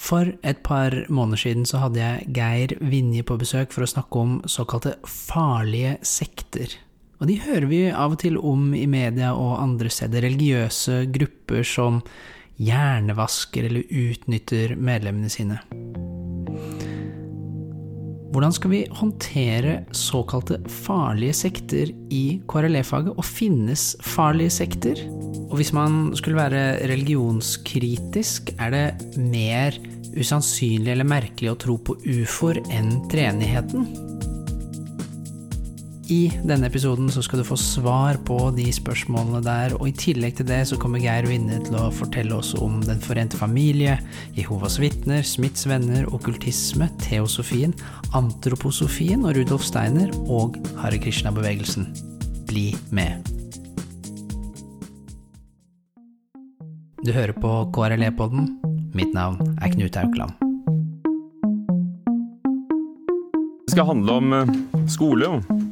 For et par måneder siden så hadde jeg Geir Vinje på besøk for å snakke om såkalte farlige sekter. Og de hører vi av og til om i media og andre steder. Religiøse grupper som hjernevasker eller utnytter medlemmene sine. Hvordan skal vi håndtere såkalte farlige sekter i KRLE-faget, og finnes farlige sekter? Og hvis man skulle være religionskritisk, er det mer usannsynlig eller merkelig å tro på ufoer enn treenigheten? I denne episoden så skal du få svar på de spørsmålene der, og i tillegg til det så kommer Geir Winne til å fortelle oss om Den forente familie, Jehovas vitner, Smiths venner, okkultisme, teosofien, antroposofien og Rudolf Steiner og Hare Krishna-bevegelsen. Bli med! Du hører på KRLE-podden. Mitt navn er Knut Aukland. Det skal handle om skole, skole,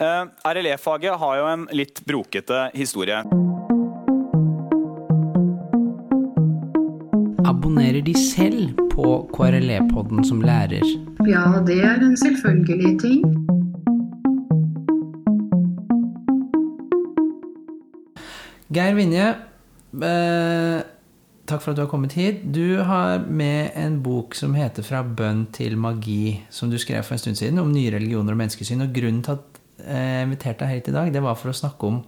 Eh, RLE-faget har jo en litt brokete historie. Abonnerer de selv på KRLE-podden som lærer? Ja, det er en selvfølgelig ting. Geir Vinje, eh, takk for at du har kommet hit. Du har med en bok som heter 'Fra bønn til magi', som du skrev for en stund siden, om nye religioner og menneskesyn. Og grunnen til at jeg inviterte deg hit i dag, det var for å snakke om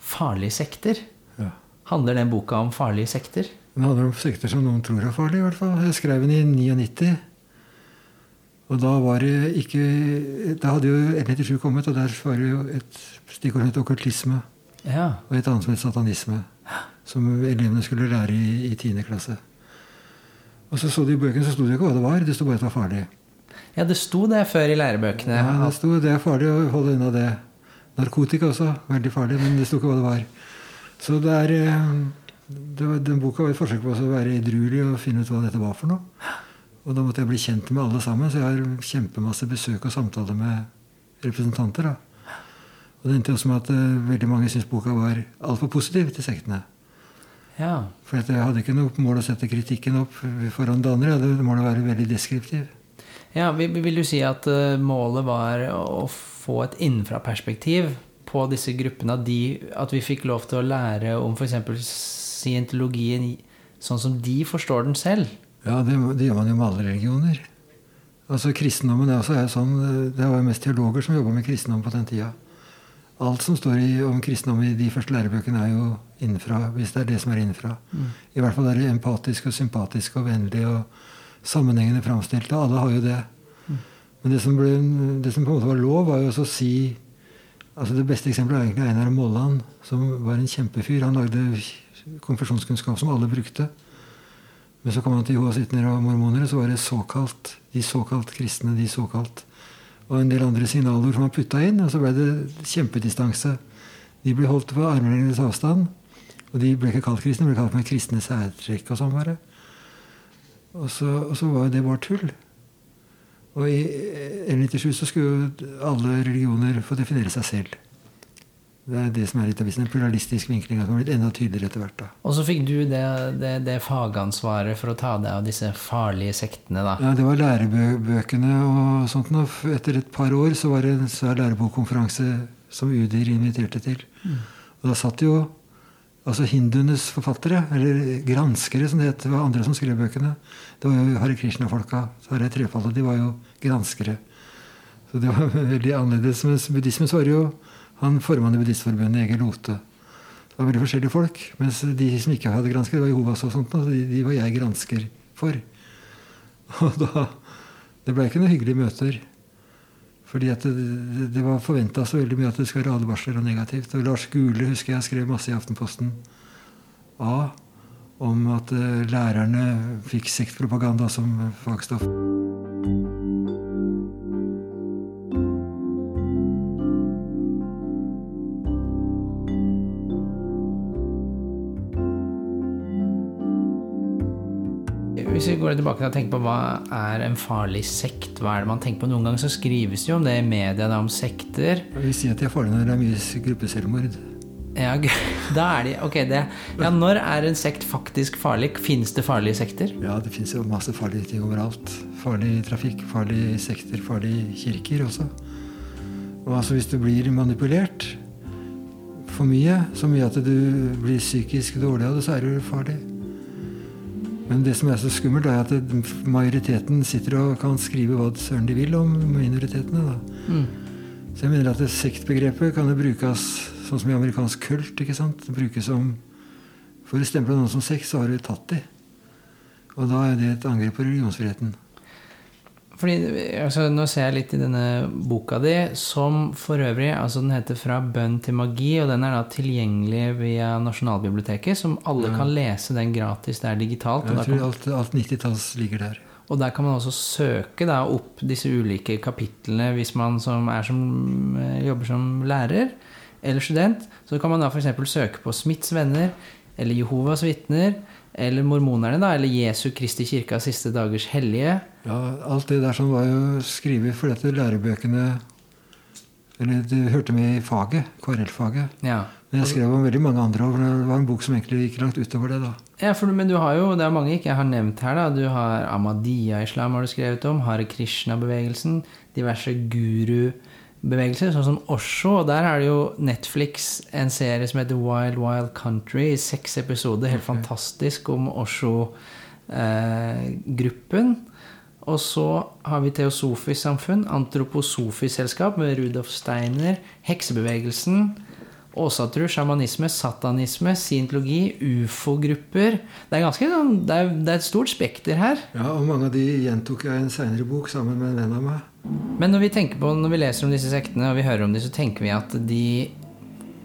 farlige sekter. Ja. Handler den boka om farlige sekter? Den handler om sekter som noen tror er farlige, i hvert fall. Jeg skrev den i 99. Og da var det ikke Da hadde jo L97 kommet, og der var det jo et stikkord som het okkultisme. Ja. Og et annet som het satanisme. Som elevene skulle lære i, i 10. klasse. Og så så de i bøkene, så sto det ikke hva det var. Det sto bare at det var farlig. Ja, det sto det før i lærebøkene. Ja, det sto det er farlig å holde unna det. Narkotika også. Veldig farlig, men det sto ikke hva det var. Så det er eh, det var, Den boka var et forsøk på å være edruelig og finne ut hva dette var for noe. Og da måtte jeg bli kjent med alle sammen, så jeg har kjempemasse besøk og samtaler med representanter. da. Og det endte også med at uh, veldig mange syntes boka var altfor positiv til sektene. Ja. For at jeg hadde ikke noe mål å sette kritikken opp foran det andre. Jeg hadde mål å være veldig deskriptiv. Ja, vil, du si at eh, målet var å få et innenfraperspektiv på disse gruppene? At, de, at vi fikk lov til å lære om f.eks. scientologien sånn som de forstår den selv? Ja, det, det gjør man jo med alle religioner. Altså Kristendommen er også er sånn, Det var jo mest teologer som jobba med kristendom på den tida. Alt som står i, om kristendom i de første lærebøkene, er jo innenfra. Hvis det er det som er innenfra. I hvert fall er det empatisk og sympatisk og vennlig og sammenhengende framstilt. Alle har jo det. Men det som, ble, det som på en måte var lov, var jo også å si altså Det beste eksempelet er egentlig Einar Molland, som var en kjempefyr. Han lagde konfesjonskunnskap som alle brukte. Men så kom han til Jehovas vitner og mormoner, og så var det såkalt, de såkalt kristne, de såkalt Og en del andre signalord som han putta inn, og så ble det kjempedistanse. De ble holdt på armlengdes avstand. Og de ble ikke kalt kristne, de ble kalt med kristne særtrekk og sånn bare. Og så, og så var jo det bare tull. Og i L97 så skulle jo alle religioner få definere seg selv. Det er det som er litt av en pluralistisk vinkling som har blitt enda tydeligere etter hvert. da. Og så fikk du det, det, det fagansvaret for å ta deg av disse farlige sektene, da. Ja, Det var lærebøkene og sånt. Og etter et par år så var det en svær lærebokkonferanse som Udir inviterte til. Og da satt jo altså hinduenes forfattere, eller granskere som det het, det var andre som skrev bøkene. Det var jo Hare Krishna-folka. Hare Trefallet, de var jo granskere. Så det var veldig annerledes. Mens buddhismen så var jo han formann i Buddhistforbundet, Egil Lote. Det var veldig forskjellige folk. Mens de som ikke hadde gransker, det var Jehovas og sånt, så de, de var jeg gransker for. Og da Det ble ikke noen hyggelige møter. Fordi det, det, var forventa så veldig mye at det skulle være advarsler og negativt. Og Lars Gule husker jeg skrev masse i Aftenposten A om at eh, lærerne fikk sektpropaganda som fagstoff. Hvis vi går tilbake og tenker på hva er en farlig sekt, hva er det man tenker på? Noen ganger så skrives det jo om det i media, da, om sekter. Jeg vil si at de er farlige når det er mye gruppeselvmord. Ja, da er de Ok, det Ja, når er en sekt faktisk farlig? Fins det farlige sekter? Ja, det fins jo masse farlige ting overalt. Farlig trafikk, farlige sekter, farlige kirker også. Og altså hvis du blir manipulert for mye, så mye at du blir psykisk dårlig av det, så er du farlig. Men det som er så skummelt, er at majoriteten sitter og kan skrive hva søren de vil om minoritetene. Mm. Så jeg mener at det sektbegrepet kan jo brukes sånn som i amerikansk kult. ikke sant? Det brukes som For å stemple noen som sekt, så har du tatt de. Og da er det et angrep på religionsfriheten. Fordi, altså, Nå ser jeg litt i denne boka di, som for øvrig altså Den heter 'Fra bønn til magi', og den er da tilgjengelig via Nasjonalbiblioteket. Som alle Ja. kan lese den gratis. Det er digitalt. Jeg kan- tror alt, alt 90-talls ligger der. Og der kan man også søke da opp disse ulike kapitlene hvis man som er som, eh, jobber som lærer eller student. Så kan man da f.eks. søke på Smiths venner eller Jehovas vitner eller mormonerne, da, eller Jesu Kristi kirka siste dagers hellige. Ja, Alt det der som var jo skrevet for dette lærebøkene Eller du hørte med i faget, KRL-faget. Ja. Men jeg skrev om veldig mange andre og Det var en bok som egentlig gikk langt utover det. da. Ja, for, men du har jo, det er mange ikke jeg har nevnt her. da, Du har Ahmadiyya-islam har du skrevet om, Hare Krishna-bevegelsen, diverse guru-bevegelser, sånn som Osho. Og der er det jo Netflix en serie som heter Wild Wild Country, i seks episoder. Helt fantastisk om Osho-gruppen. og så har vi Teosofisk samfunn, Antroposofisk-selskap med Rudolf Steiner, heksebevegelsen. Åsatru, sjamanisme, satanisme, scientologi, ufo-grupper. Det sånn, det er et stort spekter her. Ja, og Mange av de gjentok jeg i en seinere bok sammen med en venn av meg. Men når vi tenker på, når vi leser om disse sektene og vi hører om dem, så tenker vi at de,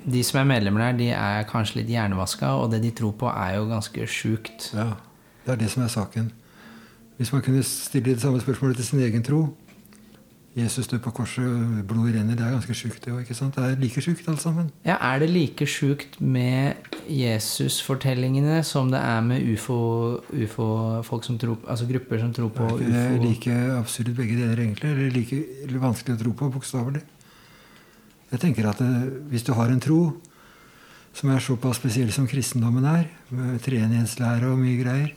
de som er medlemmer der, de er kanskje litt hjernevaska, og det de tror på, er jo ganske sjukt. Ja, Det er det som er saken. Hvis man kunne stille det samme spørsmålet til sin egen tro Jesus dør på korset, blodet renner. Det er ganske sjukt, det òg. Det er like sjukt, alt sammen. Ja, Er det like sjukt med Jesus-fortellingene som det er med ufo, ufo folk som tror, altså grupper som tror på ufo? det er like absurd begge deler, egentlig? Eller like eller vanskelig å tro på, bokstavelig? Jeg tenker at det, hvis du har en tro som er såpass spesiell som kristendommen er, med treenighetslære og mye greier,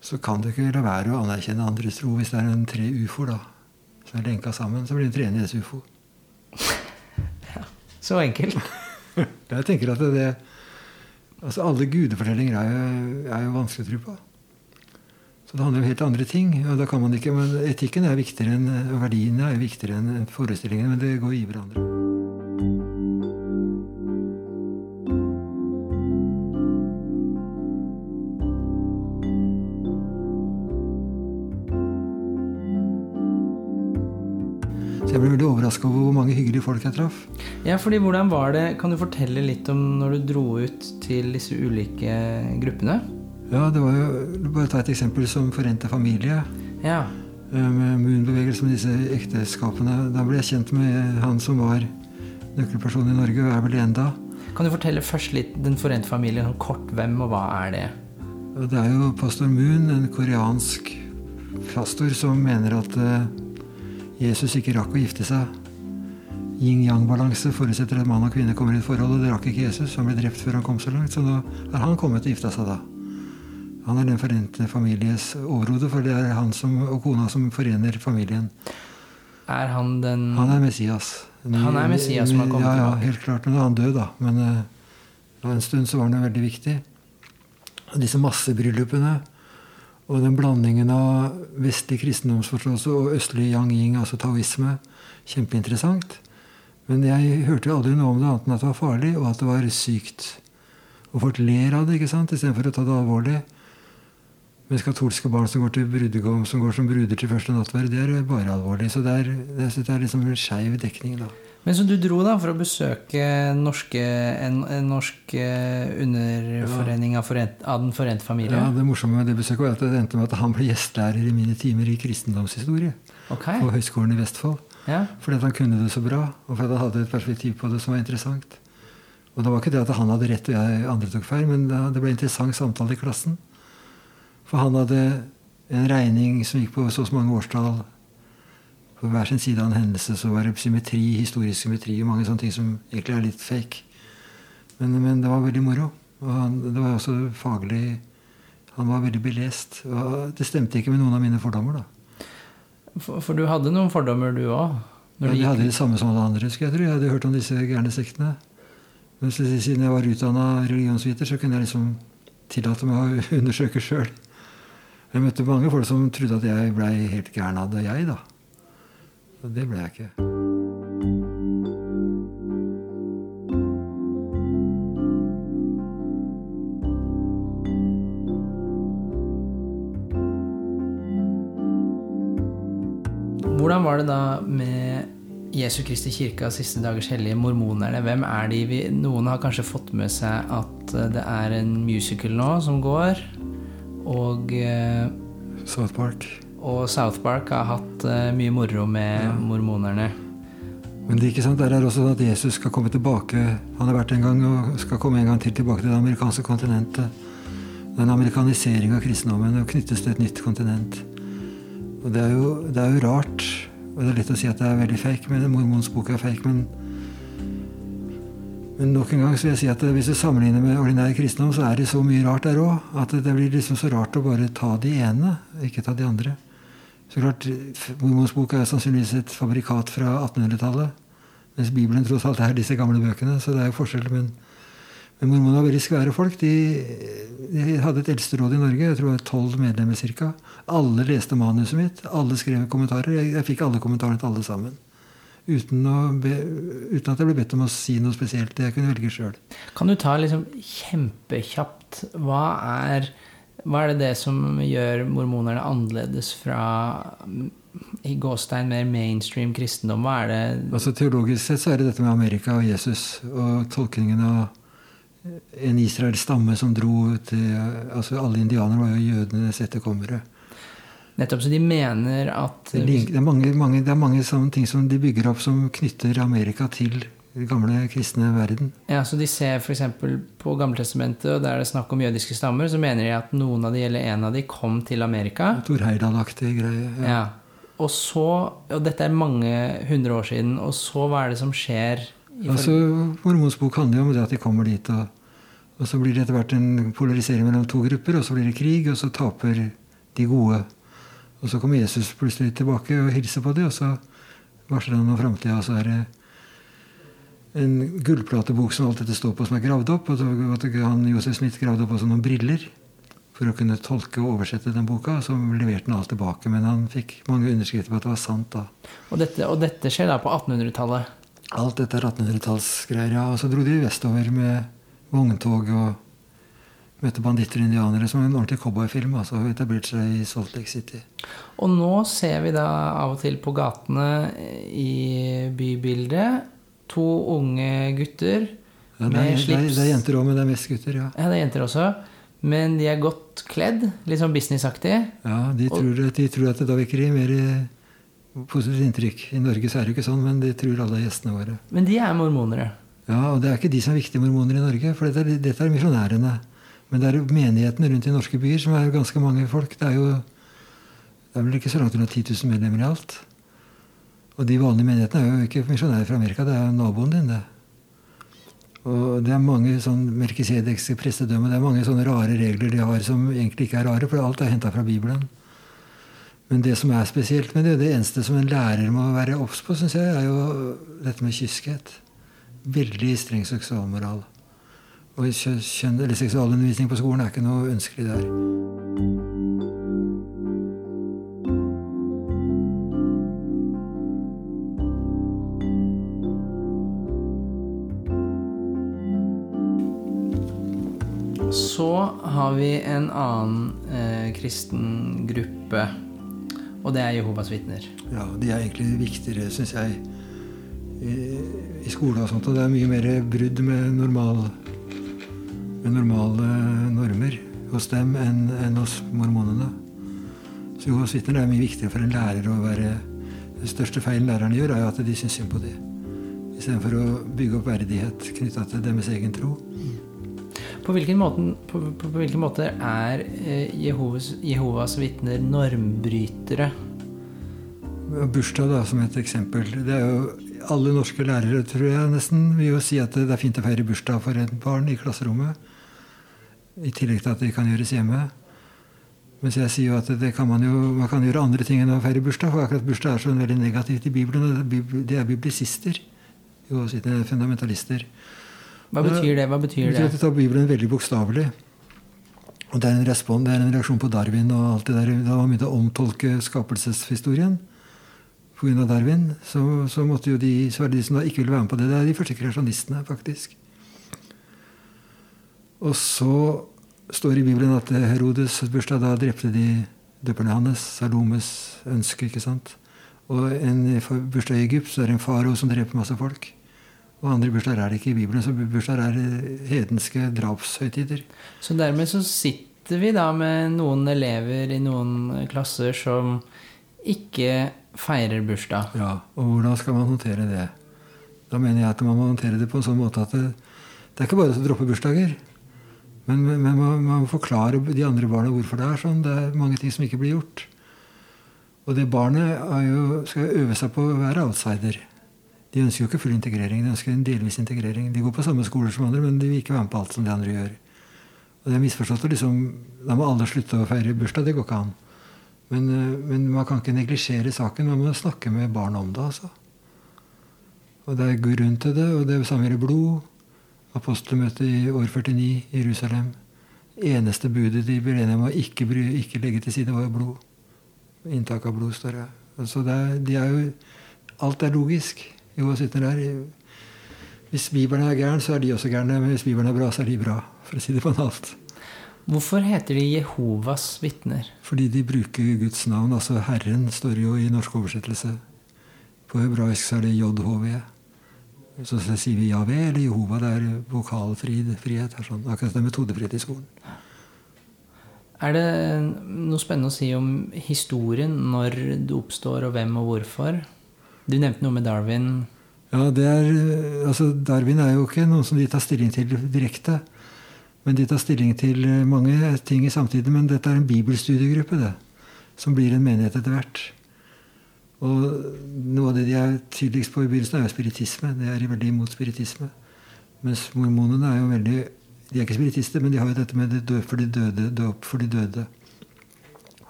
så kan du ikke la være å anerkjenne andres tro hvis det er en tre ufoer, da. Som er lenka sammen. Så blir det en treenighets-ufo. Så enkelt. Jeg tenker at det, det Altså, alle gudefortellinger er jo, er jo vanskelig å tro på. Så det handler om helt andre ting. og da kan man ikke, men Etikken er viktigere enn verdiene er viktigere enn forestillingene, men det går i hverandre. Overraska over hvor mange hyggelige folk jeg traff. Ja, fordi hvordan var det, Kan du fortelle litt om når du dro ut til disse ulike gruppene? Ja, det var jo, Bare ta et eksempel som Forente familie. Ja. Eh, Med Moon-bevegelsen og disse ekteskapene. Da ble jeg kjent med han som var nøkkelperson i Norge, og er vel det enda. Kan du fortelle først litt Den forente familien, sånn kort hvem og hva er det? Det er jo pastor Moon, en koreansk pastor, som mener at eh, Jesus ikke rakk å gifte seg. Yin-yang-balanse forutsetter at mann og kvinne kommer i et forhold, og det rakk ikke Jesus. Han ble drept før han kom så langt, så nå er han kommet og gifta seg da. Han er den forente families overhode, for det er han som, og kona som forener familien. Er han den Han er Messias. Han er Messias som har kommet ja, ja, tilbake. helt klart. Men han død, da. Men uh, en stund så var han jo veldig viktig. Og disse massebryllupene og den blandingen av vestlig kristendomsforståelse og østlig yang-ying, altså taoisme, kjempeinteressant. Men jeg hørte jo aldri noe om det annet enn at det var farlig, og at det var sykt. Og folk ler av det ikke sant, istedenfor å ta det alvorlig. Mens katolske barn som går til brudgom, som går som bruder til første nattverd, det er bare alvorlig. Så det er, det er, det er liksom en skeiv dekning, da. Men så du dro da for å besøke norske, en, en norsk eh, underforening av, forent, av Den forente familie? Ja, Det morsomme med det besøket var at det endte med at han ble gjestelærer i mine timer i kristendomshistorie okay. på Høgskolen i Vestfold. Ja. Fordi at han kunne det så bra, og fordi han hadde et perspektiv på det som var interessant. Og det var ikke det at han hadde rett og jeg andre tok feil, men det ble interessant samtale i klassen. For han hadde en regning som gikk på så og så mange årstall på hver sin side av en hendelse så var det symmetri, historisk symmetri og mange sånne ting som egentlig er litt fake. Men, men det var veldig moro. Og han, det var også faglig Han var veldig belest. Og det stemte ikke med noen av mine fordommer, da. For, for du hadde noen fordommer, du òg? Ja, de hadde det samme som alle andre, jeg tro. Jeg hadde hørt om disse gærne sektene. Men siden jeg var utdanna religionsviter, så kunne jeg liksom tillate meg å undersøke sjøl. Jeg møtte mange folk som trodde at jeg blei helt gæren av det, jeg, da. Og det ble jeg ikke. Hvordan var det da med Jesu Kristi kirke av siste dagers hellige, mormonerne? Hvem er de? Noen har kanskje fått med seg at eh, det er en musical nå som går. Og eh, South Park. Og South Park har hatt uh, mye moro med ja. mormonerne. Men det er ikke sant, der er også sånn at Jesus skal komme tilbake. Han har vært en gang og skal komme en gang til tilbake til det amerikanske kontinentet. Den amerikanisering av kristendommen og knyttes til et nytt kontinent. Og det er, jo, det er jo rart, og det er lett å si at det er veldig fake, men mormons bok er fake. men men nok en gang så vil jeg si at hvis du sammenligner med ordinær kristendom, så er det så mye rart der òg at det blir liksom så rart å bare ta de ene, ikke ta de andre. Så klart, Mormons bok er sannsynligvis et fabrikat fra 1800-tallet. Mens Bibelen tross alt er disse gamle bøkene. Så det er jo forskjell. Men, men mormonene var veldig svære folk. De, de hadde et eldsteråd i Norge. Jeg tror det var tolv medlemmer ca. Alle leste manuset mitt. Alle skrev kommentarer. Jeg, jeg fikk alle kommentarene til alle sammen. Uten, be, uten, at jeg ble bedt om å si noe spesielt. Det jeg kunne velge sjøl. Kan du ta liksom kjempekjapt Hva er hva er det det som gjør mormonerne annerledes fra i gåstein mer mainstream kristendom? Hva er det Altså Teologisk sett så er det dette med Amerika og Jesus og tolkningen av en israelsk stamme som dro til altså Alle indianere var jo jødenes etterkommere. Nettopp, så de mener at Det er mange, mange, det er mange ting som de bygger opp som knytter Amerika til gamle kristne verden. Ja, så De ser f.eks. på Gammeltestamentet, og der er det snakk om jødiske stammer, så mener de at noen av de eller en av de kom til Amerika. Tor Heyerdahl-aktig greie. Ja. ja. Og så, og dette er mange hundre år siden, og så hva er det som skjer? altså, Mormons bok handler jo om det at de kommer dit, og, og så blir det etter hvert en polarisering mellom to grupper, og så blir det krig, og så taper de gode. Og så kommer Jesus plutselig tilbake og hilser på dem, og så varsler han om framtida, og så er det en gullplatebok som alt dette står på, som er gravd opp. Og at han, Josef Smith gravde opp også noen briller for å kunne tolke og oversette den boka. Så leverte han alt tilbake. Men han fikk mange underskrifter på at det var sant. da. Og dette, og dette skjer da på 1800-tallet? Alt dette er 1800-tallsgreier, ja. Og så dro de vestover med vogntog og møtte banditter og indianere som en ordentlig cowboyfilm. altså Etablerte seg i Salt Lake City. Og nå ser vi da av og til på gatene i bybildet to unge gutter ja, det, er, det, er, det, er, jenter òg, men det er mest gutter. ja. Ja, det er jenter også. Men de er godt kledd. Litt sånn businessaktig. Ja, de tror, de tror at det da vekker mer positivt inntrykk. I Norge så er det jo ikke sånn, men det tror alle gjestene våre. Men de er mormonere? Ja, og det er ikke de som er viktige mormoner i Norge. For dette er, dette er misjonærene. Men det er menighetene rundt i norske byer som er ganske mange folk. Det er jo det er vel ikke så langt unna 10 000 medlemmer i alt. Og de vanlige menighetene er jo ikke misjonærer fra Amerika, det er jo naboen din, det. Og det er mange sånn melkisedekske prestedømme, det er mange sånne rare regler de har som egentlig ikke er rare, for alt er henta fra Bibelen. Men det som er spesielt med det, det eneste som en lærer må være obs på, syns jeg, er jo dette med kyskhet. Veldig streng seksualmoral. Og kjønn, eller seksualundervisning på skolen er ikke noe ønskelig der. Så har vi en annen eh, kristen gruppe, og det er Jehovas vitner. Ja, de er egentlig viktigere, syns jeg, i, i skole og sånt. Og det er mye mer brudd med, normal, med normale normer hos dem enn, enn hos mormonene. Så Jehovas vitner er mye viktigere for en lærer å være Den største feilen lærerne gjør, er jo at de syns synd på dem. Istedenfor å bygge opp verdighet knytta til deres egen tro. På hvilken måte, på, på, på hvilken måte er eh, Jehovas, Jehovas vitner normbrytere? Bursdag da, som et eksempel. Det er jo Alle norske lærere tror jeg nesten vil jo si at det er fint å feire bursdag for et barn i klasserommet. I tillegg til at det kan gjøres hjemme. Mens jeg sier jo at kan man jo man kan gjøre andre ting enn å feire bursdag. For akkurat bursdag er så veldig negativt i Bibelen. og De er biblisister. Jo, fundamentalister. Hva betyr det? Hva betyr Det betyr at du tar Bibelen veldig bokstavelig. Og det er en respons, det er en reaksjon på Darwin og alt det der. Da man begynte å omtolke skapelseshistorien pga. Darwin, så, så måtte jo de, så var det de som da ikke ville være med på det. Det er de første kreasjonistene, faktisk. Og så står det i Bibelen at Herodes' bursdag, da drepte de døperne hans. Salomes ønske, ikke sant. Og en bursdag i Egypt så er det en faro som dreper masse folk. Og andre bursdager er det ikke i Bibelen. Så bursdager er hedenske drapshøytider. Så dermed så sitter vi da med noen elever i noen klasser som ikke feirer bursdag. Ja, Og hvordan skal man håndtere det? Da mener jeg at man må håndtere det på en sånn måte at det, det er ikke bare å droppe bursdager. Men, men man, man forklarer de andre barna hvorfor det er sånn. Det er mange ting som ikke blir gjort. Og det barnet jo, skal øve seg på å være outsider. De ønsker jo ikke full integrering, de ønsker en delvis integrering. De går på samme skoler som andre, men de vil ikke være med på alt som de andre gjør. Og det er misforstått. og Liksom, da må alle slutte å feire bursdag. Det går ikke an. Men, eh, men man kan ikke neglisjere saken. Man må snakke med barn om det. altså. Og det er grunn til det, og det samme gjelder blod. Apostelmøtet i år 49 i Jerusalem. Eneste budet de ble enige om å ikke, bry, ikke legge til side, var blod. Inntak av blod, står det. Altså det er, de er jo, alt er logisk. Jo, sitter der. Hvis Bibelen er gæren, så er de også gærne. Men hvis Bibelen er bra, så er de bra. For å si det banalt. Hvorfor heter de Jehovas vitner? Fordi de bruker Guds navn. Altså Herren står jo i norsk oversettelse. På hebraisk så er det JHV. Så sier vi Javé eller Jehova. Det er vokalfrihet. Sånn. Akkurat det er metodefrihet i skolen. Er det noe spennende å si om historien, når det oppstår, og hvem og hvorfor? Du nevnte noe med Darwin. Ja, det er, altså Darwin er jo ikke noen som de tar stilling til direkte. Men de tar stilling til mange ting i samtiden. Men dette er en bibelstudiegruppe, det. Som blir en menighet etter hvert. Og noe av det de er tydeligst på i begynnelsen, er jo spiritisme. Det er veldig imot spiritisme. Mens mormonene er jo veldig De er ikke spiritister, men de har jo dette med det død for de døde, dåp for de døde.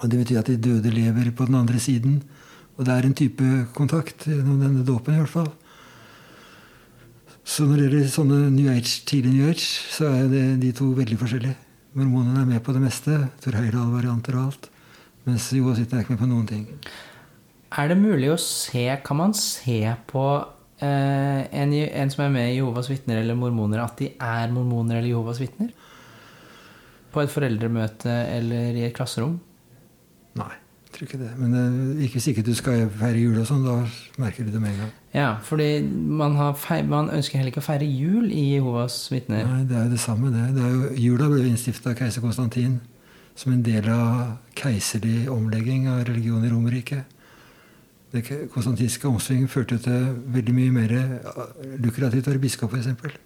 Og det betyr at de døde lever på den andre siden. Og det er en type kontakt gjennom denne dåpen, i hvert fall. Så når det gjelder sånne New Age, tidlig New Age, så er det de to veldig forskjellige. Mormonene er med på det meste. Tor Heyerdahl-varianter og alt. Mens Jehovas vitner er ikke med på noen ting. Er det mulig å se Kan man se på eh, en, en, som er med i Jehovas vitner eller mormoner, at de er mormoner eller Jehovas vitner? På et foreldremøte eller i et klasserom? Nei, tror ikke det. Men uh, ikke hvis ikke du skal feire jul og sånn, da merker du det med en gang. Ja, fordi man, feir, man, ønsker heller ikke å feire jul i Jehovas vitner. Nei, det er jo det samme, det. det jo, jula ble innstifta av keiser Konstantin som en del av keiserlig omlegging av religion i Romerriket. Det konstantinske omsvinget førte til veldig mye mer lukrativt å være biskop, f.eks.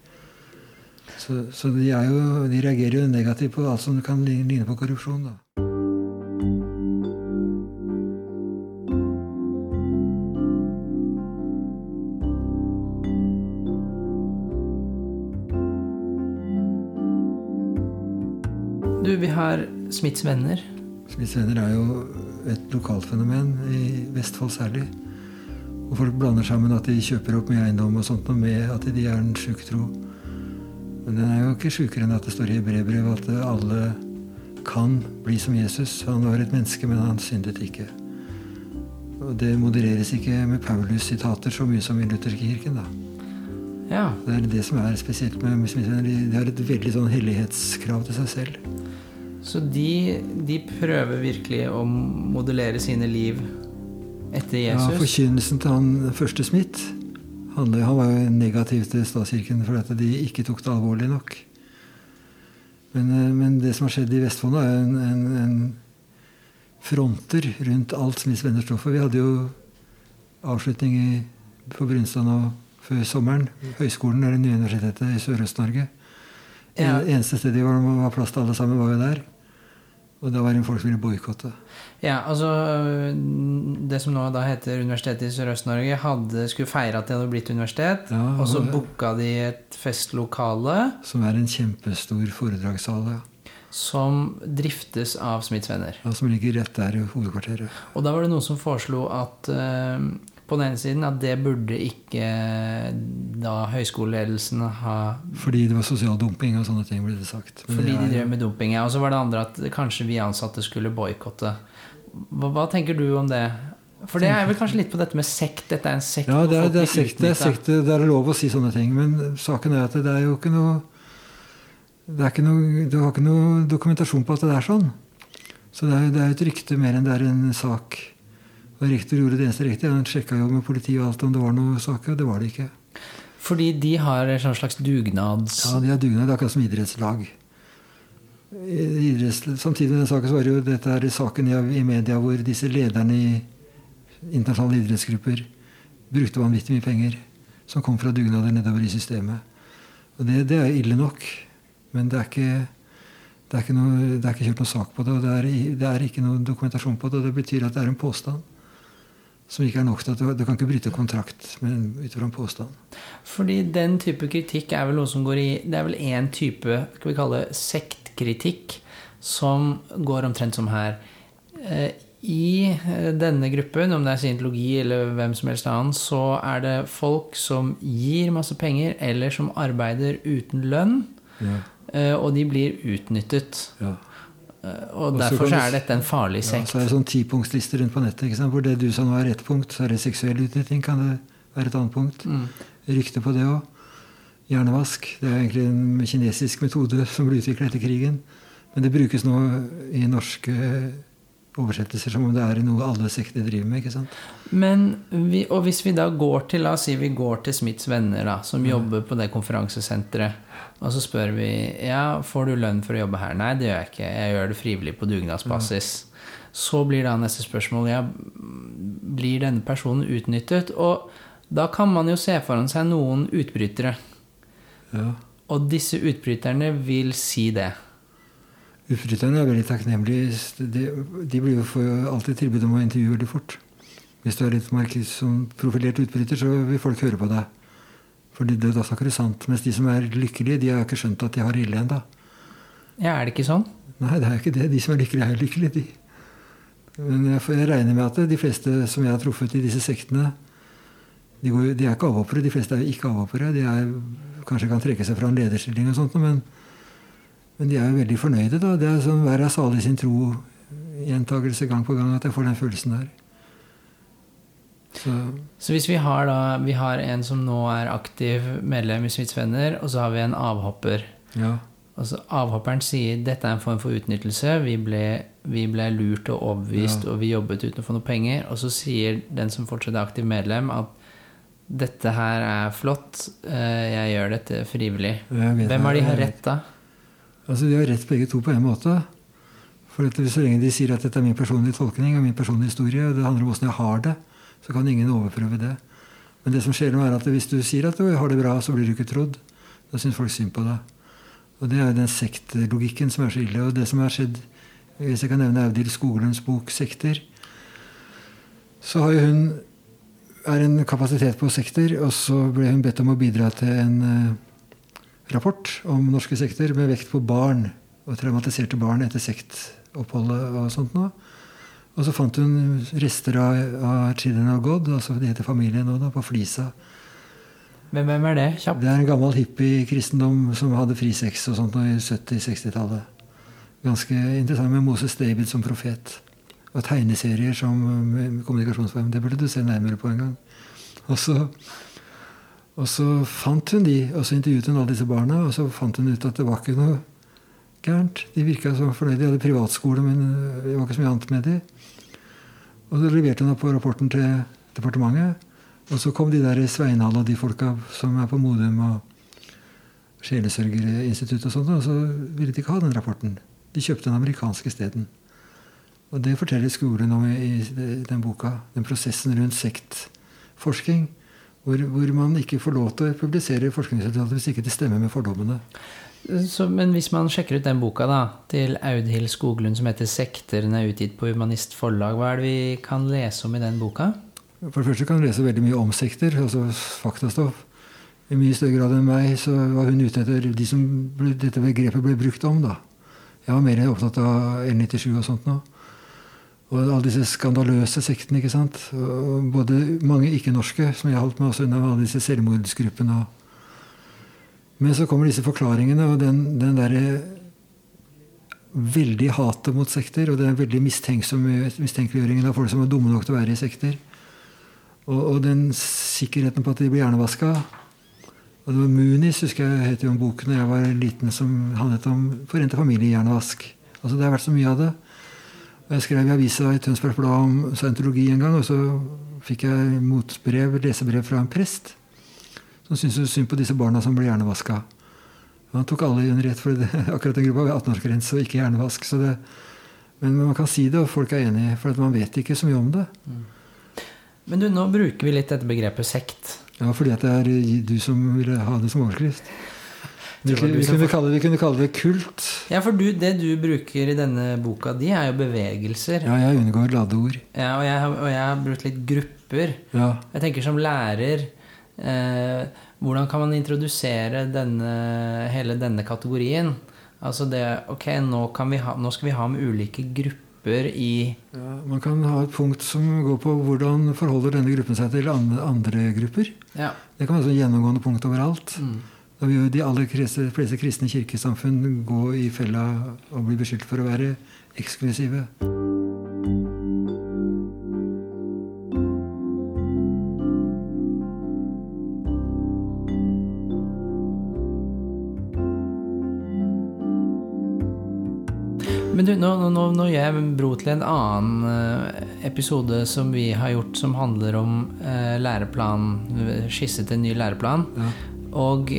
Så, så de, jo, de, reagerer jo negativt på alt som kan ligne på korrupsjon. da. Du, vi har Smiths venner. Smiths venner er jo et lokalt fenomen, i Vestfold særlig. Og folk blander sammen at de kjøper opp mye eiendom og sånt, og med at de er en sjuk tro. Men den er jo ikke sjukere enn at det står i brevbrevet at alle kan bli som Jesus. Han var et menneske, men han syndet ikke. Og det modereres ikke med Paulus-sitater så mye som i lutherkirken. da. Ja. Det er det som er spesielt med muslimer. De har et veldig sånn hellighetskrav til seg selv. Så de, de, prøver virkelig å modellere sine liv etter Jesus? Ja, Forkynnelsen til han første Smith Han var jo negativ til statskirken fordi at de ikke tok det alvorlig nok. Men, eh, men det som har skjedd i Vestfold, er en, en, en fronter rundt alt Smiths venner står for. Vi hadde jo avslutning i, på Brunstad nå før sommeren. Høgskolen er det nye universitetet i Sørøst-Norge. Ja. Eneste stedet hvor det var plass til alle sammen, var jo der. Og da var det folk som ville boikotte. Ja, altså Det som nå da heter Universitetet i Sørøst-Norge, skulle feire at de hadde blitt universitet. Ja, og så booka de et festlokale Som er en kjempestor foredragssal. Ja. som driftes av Smiths venner. Ja, som ligger rett der i hovedkvarteret. Og da var det noen som foreslo at eh, på den ene siden at det burde ikke da høyskoleledelsen ha Fordi det var sosial dumping og sånne ting, ble det sagt. Men Fordi det de er- drev med dumping. ja. Og så var det andre at kanskje vi ansatte skulle boikotte. Hva, hva tenker du om det? For det er vel kanskje litt på dette med sekt. Dette er en sekt Ja, det er, det, er sekt, det, er sekt, det er lov å si sånne ting. Men saken er at det er jo ikke noe det er ikke noe, Du har ikke noe dokumentasjon på at det er sånn. Så det er, det er et rykte mer enn det er en sak. Og rektor gjorde det eneste riktige. Han sjekka jo med politiet og alt om det var noe saker, det var det ikke. Fordi de har en slags dugnads... Ja, de har dugnad, akkurat som idrettslag. Idretts, samtidig med den saken så var det jo dette her saken i, media hvor disse lederne i internasjonale idrettsgrupper brukte vanvittig mye penger som kom fra dugnader nedover i systemet. Og det, det er ille nok, men det er ikke det er, ikke noe, det er ikke kjørt noe sak på det, og det er, det er ikke noe dokumentasjon på det. og Det betyr at det er en påstand som ikke er nok til at du kan ikke bryte kontrakt ut fra en påstand. Fordi den type kritikk er vel noe som går i Det er vel én type skal vi kalle sektkritikk som går omtrent som her. Eh, I eh, denne gruppen, om det er scientologi eller hvem som helst annen, så er det folk som gir masse penger, eller som arbeider uten lønn. Ja. eh, Og de blir utnyttet. Ja. Eh, Og Og derfor så er dette en farlig sekt. Ja, så er det sånn tipunktsliste rundt på nettet. Ikke sant? Hvor det du sa nå er ett punkt, så er det seksuell utnytting kan det være et annet punkt. Mm. Rykte på det òg. Hjernevask. Det er egentlig en kinesisk metode som ble utvikla etter krigen. Men det brukes nå i norske oversettelser som om det er noe alle sekter driver med. ikke sant? Men vi, og hvis vi da går til La oss si vi går til Smiths venner, da, som jobber på det konferansesenteret, og så spør vi ja, får du lønn for å jobbe her. Nei, det gjør jeg ikke. Jeg gjør det frivillig på dugnadsbasis. Så blir da neste spørsmål ja, blir denne personen utnyttet? Og da kan man jo se foran seg noen utbrytere. Ja. Og disse utbryterne vil si det. Utbryterne er veldig takknemlige. De, de blir jo får alltid tilbud om å intervjue veldig fort. Hvis du er litt marked, som profilert utbryter, så vil folk høre på deg. Fordi det, da snakker du sant. Mens de som er lykkelige, de har ikke skjønt at de har ille ennå. Ja, er det ikke sånn? Nei, det er ikke det. De som er lykkelige, er lykkelige, de. Men jeg, får- jeg regner med at de fleste som jeg har truffet i disse sektene, de, går, de er ikke avhoppere. De fleste er ikke avhoppere. De er, kanskje kan trekke seg fra en lederstilling og sånt, men, men de er jo veldig fornøyde. da. Det er sånn hver er salig sin tro. Gjentagelse gang på gang at jeg får den følelsen der. Så Så hvis vi har da Vi har en som nå er aktiv medlem i Smiths venner, og så har vi en avhopper. ja. Altså, avhopperen sier dette er en form for utnyttelse. Vi ble, vi ble lurt og overbevist, Ja. og vi jobbet uten å få noe penger. Og så sier den som fortsatt er aktiv medlem, at dette her er flott, eh, jeg gjør dette frivillig. Hvem har de har rett da? Altså, De har rett begge to på en måte. For Så lenge de sier at dette er min personlige tolkning og min personlige historie, og det handler om åssen jeg har det, så kan ingen overprøve det. Men det som skjer nå er at hvis du sier at du har det bra, så blir du ikke trodd. Da syns folk synd på deg. Og det er jo den sektlogikken som er så ille. Og det som har skjedd, hvis jeg kan nevne Audhild Skoglunds bok 'Sekter', så har jo hun er en kapasitet på sekter, og så ble hun bedt om å bidra til en eh, rapport om norske sekter med vekt på barn og traumatiserte barn etter sektoppholdet og sånt noe. Og så fant hun rester av, av Children of God, altså det heter familien nå, da, på Flisa. Men hvem er det? Kjapt. Det er en gammel hippie-kristendom som hadde fri sex og sånt nå i 70-60-tallet. Ganske interessant med Moses David som profet. Og tegneserier som kommunikasjonsform. Det burde du se nærmere på en gang. Og så, og så fant hun de, og så intervjuet hun alle disse barna, og så fant hun ut at det var ikke noe gærent. De virka så fornøyde. De hadde privatskole, men det var ikke så mye annet med de. Og så leverte hun opp på rapporten til departementet. Og så kom de der Sveinhall og de folka som er på Modum og Sjelesørgerinstituttet og sånt, og så ville de ikke ha den rapporten. De kjøpte den amerikanske isteden. Og det forteller skolen om i den boka. Den prosessen rundt sektforsking. Hvor, hvor, man ikke får lov til å publisere forskningsresultater hvis ikke det stemmer med fordommene. Så, men hvis man sjekker ut den boka da, til Audhild Skoglund som heter 'Sekter', den er utgitt på Humanist Forlag, hva er det vi kan lese om i den boka? For det første kan du lese veldig mye om sekter, altså faktastoff. I mye større grad enn meg så var hun ute etter de som ble, dette begrepet ble brukt om. da. Jeg var mer opptatt av L97 og sånt nå. Og alle disse skandaløse sektene. ikke sant? Og både mange ikke-norske, som jeg holdt meg også unna, alle disse selvmordsgruppene. Men så kommer disse forklaringene, og den, den derre veldig hatet mot sekter, og den veldig mistenkeliggjøringen av folk som er dumme nok til å være i sekter. Og, og den sikkerheten på at de blir hjernevaska. Og det var Munis, husker jeg het jo en bok da jeg var liten, som handlet om forente familiehjernevask. Altså Det har vært så mye av det. Jeg skrev i avisa i Tønsbergs Blad om scientologi en gang, og så fikk jeg motbrev, lesebrev fra en prest som syntes synd på disse barna som ble hjernevaska. Han tok alle under ett, for det, akkurat den gruppa var 18-årsgrense og ikke hjernevask. Det, men, man kan si det, og folk er enige, for man vet ikke så mye om det. Mm. Men du, nå bruker vi litt dette begrepet sekt. Ja, fordi det er du som ville ha det som overskrift. Vi, vi, kunne kalle vi kunne kalle det kult. Ja, for du, det du bruker i denne boka di, er jo bevegelser. Ja, jeg unngår ladeord. Ja, og jeg, og jeg har brukt litt grupper. Ja. Jeg tenker som lærer eh, Hvordan kan man introdusere denne, hele denne kategorien? Altså det Ok, nå, ha, nå skal vi ha med ulike grupper i ja, Man kan ha et punkt som går på hvordan forholder denne gruppen seg til andre grupper. Ja. Det kan være et gjennomgående punkt overalt. Mm. Da vil jo de aller fleste kristne kirkesamfunn gå i fella og bli beskyldt for å være eksklusive. Men du, nå, nå, nå, gjør jeg bro til en annen eh, episode som vi har gjort, som handler om eh, læreplan, skisse til en ny læreplan. Ja. Og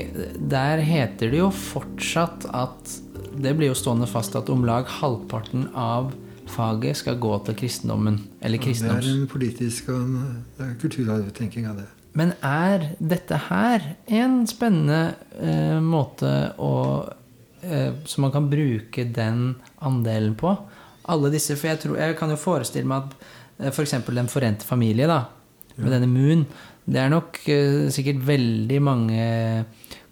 der heter det jo fortsatt at Det blir jo stående fast at om lag halvparten av faget skal gå til kristendommen. Eller kristendoms... det er en politisk og en kulturarvtenking av det. Men er dette her en spennende eh, måte å eh, Så man kan bruke den andelen på? Alle disse, for jeg, tror, jeg kan jo forestille meg at eh, f.eks. For Den forente familie, da, med denne Moon, det er nok uh, sikkert veldig mange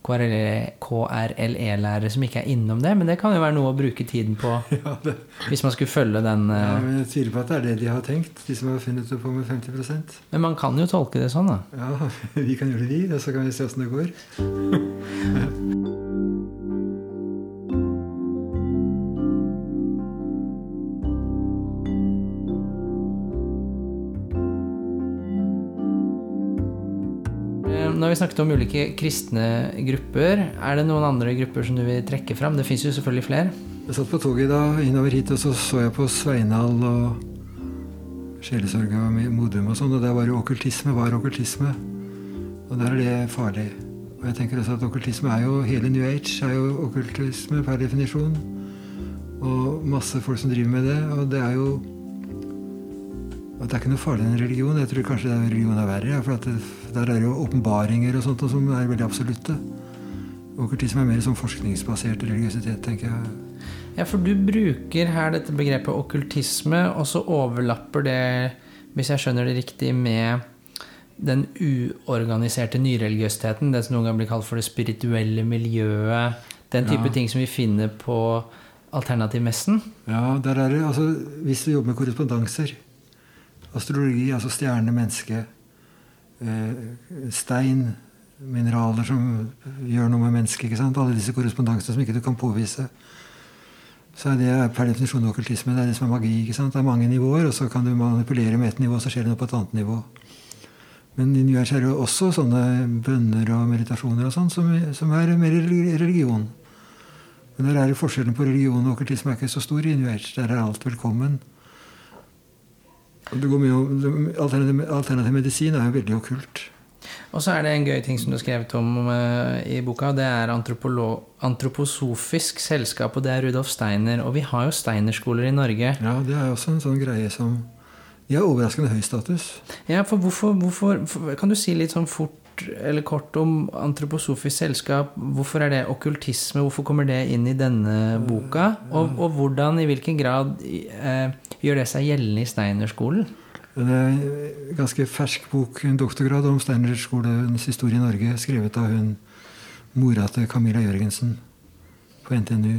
KRLE-lærere som ikke er innom det, men det kan jo være noe å bruke tiden på ja, det, hvis man skulle følge den. Uh, ja, men Jeg tviler på at det er det de har tenkt, de som har funnet det på med 50 Men man kan jo tolke det sånn, da. Ja, vi kan gjøre det, vi, og så kan vi se åssen det går. vi snakket om ulike kristne grupper. Er det noen andre grupper som du vil trekke fram? Det fins jo selvfølgelig flere. Jeg satt på toget da innover hit, og så så jeg på Sveinal og sjelesorga og Modum og sånn, og der var det okkultisme var okkultisme. Og der er det farlig. Og jeg tenker også at okkultisme er jo Hele New Age er jo okkultisme per definisjon. Og masse folk som driver med det. Og det er jo at det er ikke noe farlig enn religion. Jeg tror kanskje religion er verre. For det, der er det jo åpenbaringer og sånt som er veldig absolutte. Okkultisme er mer sånn forskningsbasert religiøsitet, tenker jeg. Ja, for du bruker her dette begrepet okkultisme, og så overlapper det, hvis jeg skjønner det riktig, med den uorganiserte nyreligiøsiteten. Det som noen ganger blir kalt for det spirituelle miljøet. Den type ja. ting som vi finner på alternativmessen. Ja, der er det, altså, hvis du jobber med korrespondanser Astrologi, altså stjerne, menneske, eh, stein, mineraler som gjør noe med mennesket. ikke sant? Alle disse korrespondansene som ikke du kan påvise. Så er det per definisjon okkultisme. Det er det som er magi. ikke sant? Det er mange nivåer, og så kan du manipulere med ett nivå, så skjer det noe på et annet nivå. Men i New Age er det også sånne bønner og meditasjoner og sånn som, som, er mer religion. Men der er forskjellen på religion og okkultisme er ikke så stor i New Age. Der er alt velkommen. Det går mye om, alternativ, alternativ medisin er jo veldig okkult. Og så er det en gøy ting som du har skrevet om uh, i boka. Det er antroposofisk selskap, og det er Rudolf Steiner. Og vi har jo Steiner-skoler i Norge. Ja, det er også en sånn greie som De har overraskende høy status. Ja, for hvorfor, hvorfor Kan du si litt sånn fort eller kort om antroposofisk selskap? Hvorfor er det okkultisme? Hvorfor kommer det inn i denne boka? Og, og hvordan, i hvilken grad eh, gjør det seg gjeldende i Steiner-skolen? Det er en ganske fersk bok, en doktorgrad om Steinerskolens historie i Norge, skrevet av hun mora til Camilla Jørgensen på NTNU.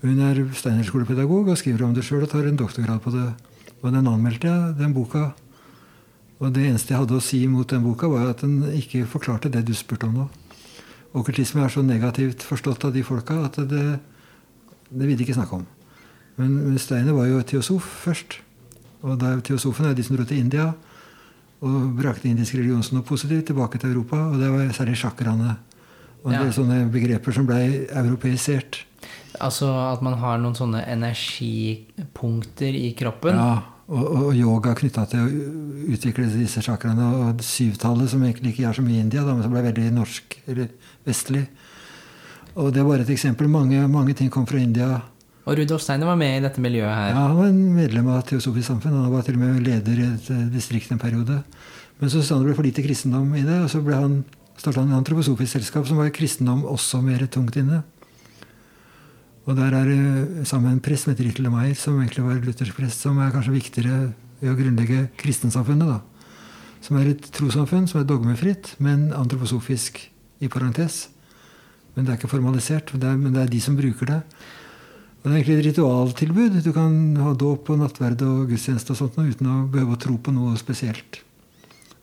Hun er Steinerskolepedagog og skriver om det sjøl og tar en doktorgrad på det. Og den anmeldte jeg, den boka. Og det eneste jeg hadde å si mot den boka, var at den ikke forklarte det du spurte om nå. Okkultisme er så negativt forstått av de folka at det, det vil de ikke snakke om. Men Steiner var jo teosof først. Og da Teosofene er de som dro til India og brakte indisk religion som noe positivt tilbake til Europa. Og det var særlig sjakraene. Og ja. sånne begreper som blei europeisert. Altså at man har noen sånne energipunkter i kroppen? Ja, og, og yoga knytta til å utvikle disse chakraene. Og syvtallet, som egentlig ikke er så mye i India, da, men som ble veldig norsk eller vestlig. Og det bare et eksempel. Mange, mange ting kom fra India og Rudolf Steiner var med i dette miljøet her? Ja, han var en medlem av Teosofisk Samfunn. Han var til og med leder i et eh, distrikt en periode. Men så sa han det ble for lite kristendom i det, og så ble han starta han et antroposofisk selskap som var kristendom også mer tungt inne. Og der er det sammen en prest som heter Ritle Meyer, som egentlig var luthersk prest, som er kanskje viktigere i å grunnlegge kristensamfunnet. da. Som er et trossamfunn som er dogmefritt, men antroposofisk i parentes. Men det er ikke formalisert, det er, men det er de som bruker det. Og Det er egentlig et ritualtilbud. Du kan ha dåp og nattverd og gudstjeneste og sånt uten å behøve å tro på noe spesielt.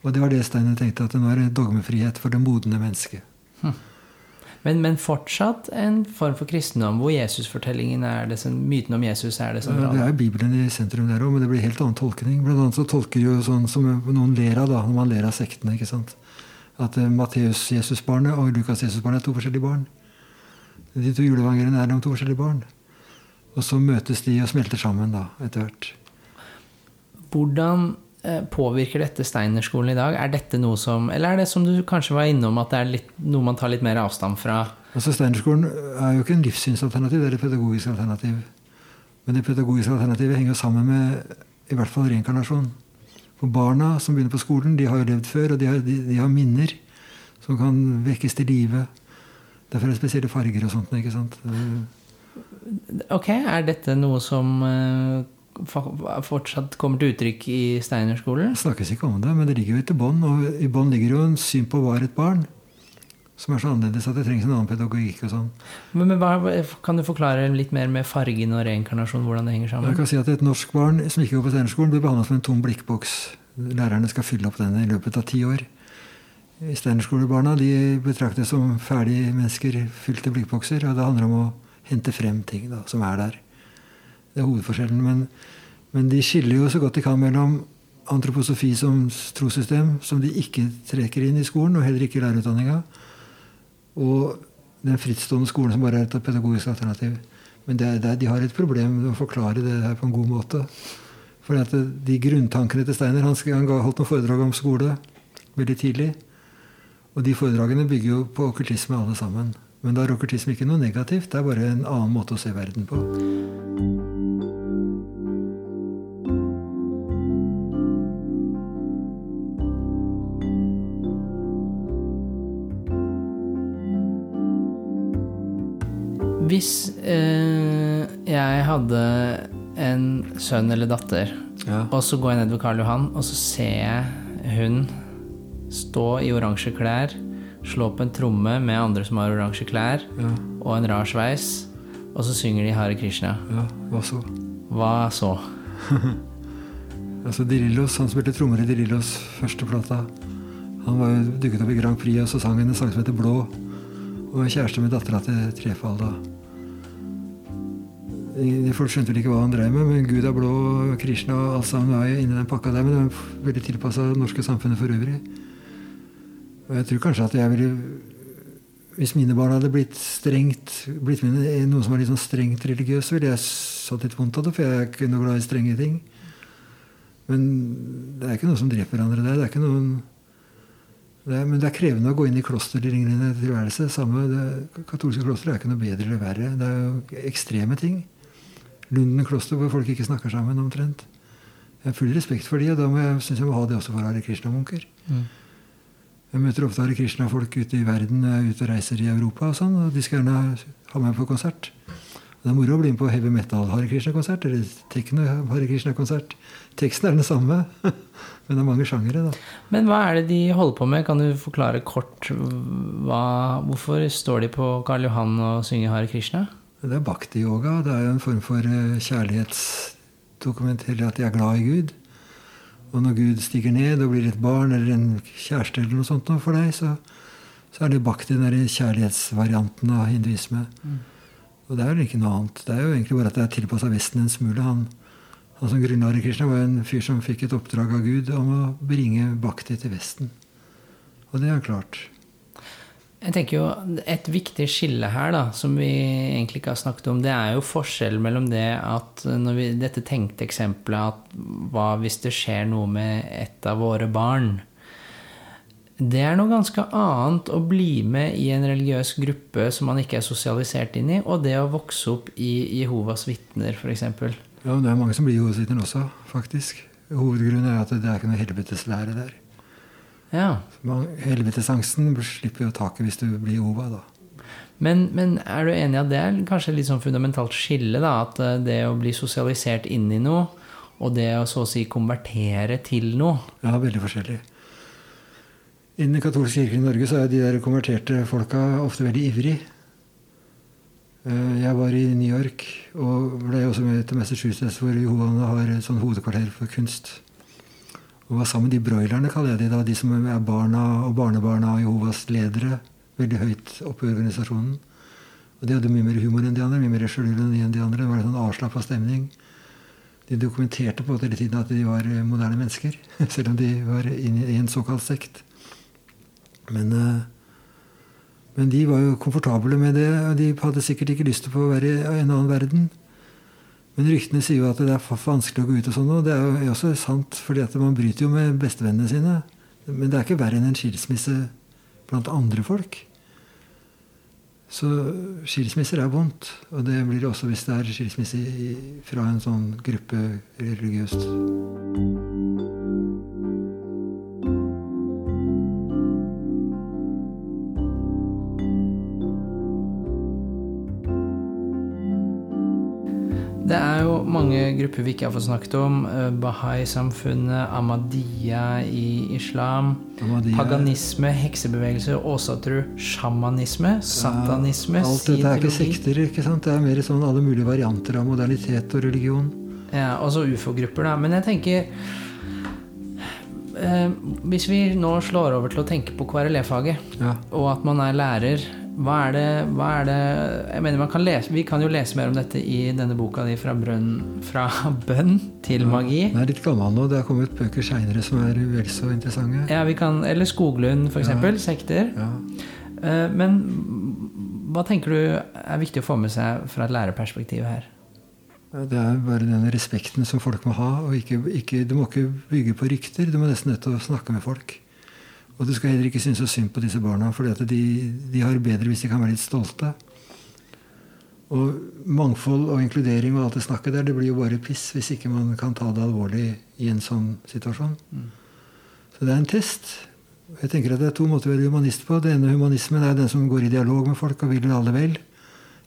Og det var det Steiner tenkte, at det er dogmefrihet for det modne mennesket. Hm. Men, men, fortsatt en form for kristendom hvor Jesusfortellingen er det, myten om Jesus er det sentrale? Ja, det er Bibelen i sentrum der òg, men det blir helt annen tolkning. Blant annet så tolker jo sånn som noen ler av da, når man ler av sektene. ikke sant? At uh, Matteus-Jesusbarnet og Lukas-Jesusbarnet er to forskjellige barn. De to juleevangeliene er om to forskjellige barn. Og så møtes de og smelter sammen da, etter hvert. Hvordan eh, påvirker dette Steinerskolen i dag? Er dette noe som, Eller er det som du kanskje var innom, at det er litt, noe man tar litt mer avstand fra? Altså Steinerskolen er jo ikke en livssynsalternativ, det er et pedagogisk alternativ. Men det pedagogiske alternativet henger sammen med i hvert fall reinkarnasjon. For barna som begynner på skolen, de har jo levd før, og de har, de, de har minner som kan vekkes til live. Derfor er det spesielle farger og sånt. ikke sant? Ok, er dette noe som uh, fortsatt kommer til uttrykk i Steinerskolen? Det snakkes ikke om det, men det ligger jo til bånn. Og i bånn ligger jo en syn på hva er et barn. Som er så annerledes at det trengs en annen pedagogikk. og sånn. Men, men hva, Kan du forklare litt mer med fargen og reinkarnasjon? hvordan det henger sammen? Jeg kan si at Et norsk barn som ikke går på Steinerskolen, blir behandlet som en tom blikkboks. Lærerne skal fylle opp denne i løpet av ti år. Steinerskolebarna de betraktes som ferdige mennesker fylt i blikkbokser. og Det handler om å hente frem ting da, som er der. Det er hovedforskjellen. Men, men, de skiller jo så godt de kan mellom antroposofi som trossystem, som de ikke trekker inn i skolen, og heller ikke i lærerutdanninga, og den frittstående skolen som bare er et pedagogisk alternativ. Men det det de har et problem med å forklare det her på en god måte. For at de grunntankene til Steiner Han, han holdt noen foredrag om skole veldig tidlig. Og de foredragene bygger jo på okkultisme, alle sammen. Men da er okkultisme ikke noe negativt, det er bare en annen måte å se verden på. Hvis eh, jeg hadde en sønn eller datter, ja. og så går jeg ned ved Karl Johan, og så ser jeg hun stå i oransje klær slå på en tromme med andre som har oransje klær, ja. og en rar sveis, og så synger de Hare Krishna. Ja, Hva så? Hva så? altså Dirillos, Han spilte trommer i Dirillos første plata. Han var jo dukket opp i Grand Prix og så sang en sang som heter Blå. Og var kjæreste med dattera til Trefall da. Folk skjønte vel ikke hva han drev med, men Gud er blå Krishna og alt sammen var inni den pakka der. Men det var veldig tilpassa det norske samfunnet for øvrig. Og jeg tror kanskje at jeg ville Hvis mine barn hadde blitt strengt blitt med noe som var litt sånn strengt religiøst, ville jeg satt litt vondt av det, for jeg er ikke noe glad i strenge ting. Men det er ikke noe som dreper hverandre der. Det er ikke noen det men det er krevende å gå inn i klosterlignende tilværelse. Samme, det, katolske klosteret er ikke noe bedre eller verre. Det er jo ekstreme ting. Lunden kloster hvor folk ikke snakker sammen omtrent. Jeg har full respekt for de, og da må jeg, synes jeg må ha det også for Hare Krishna-munker. Mm. Jeg møter ofte Hare Krishna-folk ute i verden når jeg er ute og reiser i Europa, og sånn, og de skal gjerne ha meg på konsert. Det er moro å bli med på heavy metal Hare Krishna-konsert eller tekno Hare Krishna-konsert. Teksten er den samme, men det er mange sjangere. da. Men hva er det de holder på med? Kan du forklare kort hva, hvorfor står de på Karl Johan og synger Hare Krishna? Det er bhakti-yoga. Det er jo en form for kjærlighetsdokument til at de er glad i Gud. Og når Gud stiger ned og blir et barn eller en kjæreste eller noe sånt for deg, så, så er det bhakti, den der kjærlighetsvarianten av hinduisme. Mm. Og det er jo ikke noe annet. Det er jo egentlig bare at det er tilpassa Vesten en smule. Han, han som grunnla Krishna, var en fyr som fikk et oppdrag av Gud om å bringe bhakti til Vesten. Og det er klart. Jeg tenker jo Et viktig skille her, da, som vi egentlig ikke har snakket om, det er jo forskjellen mellom det at når vi, dette tenkte eksempelet at hva hvis det skjer noe med et av våre barn? Det er noe ganske annet å bli med i en religiøs gruppe som man ikke er sosialisert inn i, og det å vokse opp i Jehovas vitner, f.eks. Ja, det er mange som blir Jehovas vitner også, faktisk. Hovedgrunnen er at det er ikke noe helveteslære der. Ja. Helvetesangsten slipper jo taket hvis du blir Jehova, da. Men, men, er du enig i at det er kanskje litt sånn fundamentalt skille? da, At eh, det å bli sosialisert inn i noe, og det å så å si konvertere til noe Ja, veldig forskjellig. Innen den katolske kirken i Norge så er de der konverterte folka ofte veldig ivrig. Eh, jeg var i New York og ble også med til Massachusetts, hvor Johan har et sånn hovedkvarter for kunst. Og var sammen de broilerne, kaller jeg de da, de som er barna og barnebarna av Jehovas ledere. Veldig høyt oppe i organisasjonen. Og de hadde mye mer humor enn de andre, mye mer sjølylende enn de andre. Det var en sånn avslappa stemning. De dokumenterte på hele tiden at de var moderne mennesker, selv om de var i en såkalt sekt. Men, eh, men, de var jo komfortable med det, og de hadde sikkert ikke lyst til å være i en annen verden. Men ryktene sier jo at det er vanskelig å gå ut og sånn, og det er jo også sant, fordi at man bryter jo med bestevennene sine. Men det er ikke verre enn en skilsmisse blant andre folk. Så skilsmisser er vondt, og det blir det også hvis det er skilsmisse fra en sånn gruppe religiøst. Det er jo mange grupper vi ikke har fått snakket om. Eh, Bahai-samfunnet, Ahmadiyya i islam, Ahmadiyya. paganisme, heksebevegelse, åsatru, sjamanisme, satanisme ja, Alt dette er ikke sekter. ikke sant? Det er mer sånn alle mulige varianter av modernitet og religion. Ja, Også ufo-grupper, da. Men jeg tenker eh, Hvis vi nå slår over til å tenke på KRLE-faget, ja. og at man er lærer hva er, det, hva er det, Jeg mener kan lese, Vi kan jo lese mer om dette i denne boka di fra, brønn, fra bønn til magi. Den er litt gammel nå. Det har kommet bøker seinere som er vel så interessante. Ja, vi kan, Eller Skoglund, f.eks. Ja. Sekter. Ja. Eh, men hva tenker du er viktig å få med seg fra et lærerperspektiv her? Det er bare den respekten som folk må ha. og ikke, ikke, Du må ikke bygge på rykter. Du må nesten nødt til å snakke med folk. Og du skal heller ikke synes så synd på disse barna, for de, de, har bedre hvis de kan være litt stolte. Og mangfold og inkludering og alt det snakket der, det blir jo bare piss hvis ikke man kan ta det alvorlig i en sånn situasjon. Mm. Så det er en test. Jeg tenker at Det er to måter å være humanist på. Det ene humanismen er den som går i dialog med folk og vil alle vel.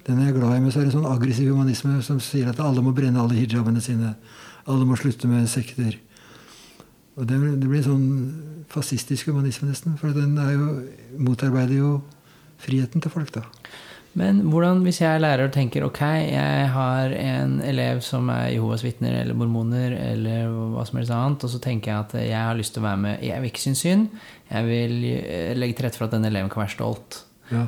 Den er jeg glad i. Men så er det en sånn aggressiv humanisme som sier at alle må brenne alle hijabene sine. Alle må slutte med sekter. Og det, det blir sånn fascistisk humanisme, nesten. For den jo, motarbeider jo friheten til folk, da. Men hvordan, hvis jeg er lærer og tenker ok, jeg har en elev som er Jehovas vitner eller mormoner eller hva som helst annet, og så tenker jeg at jeg har lyst til å være med Jeg vil ikke synes synd. Jeg vil eh, legge til rette for at den eleven kan være stolt. Ja.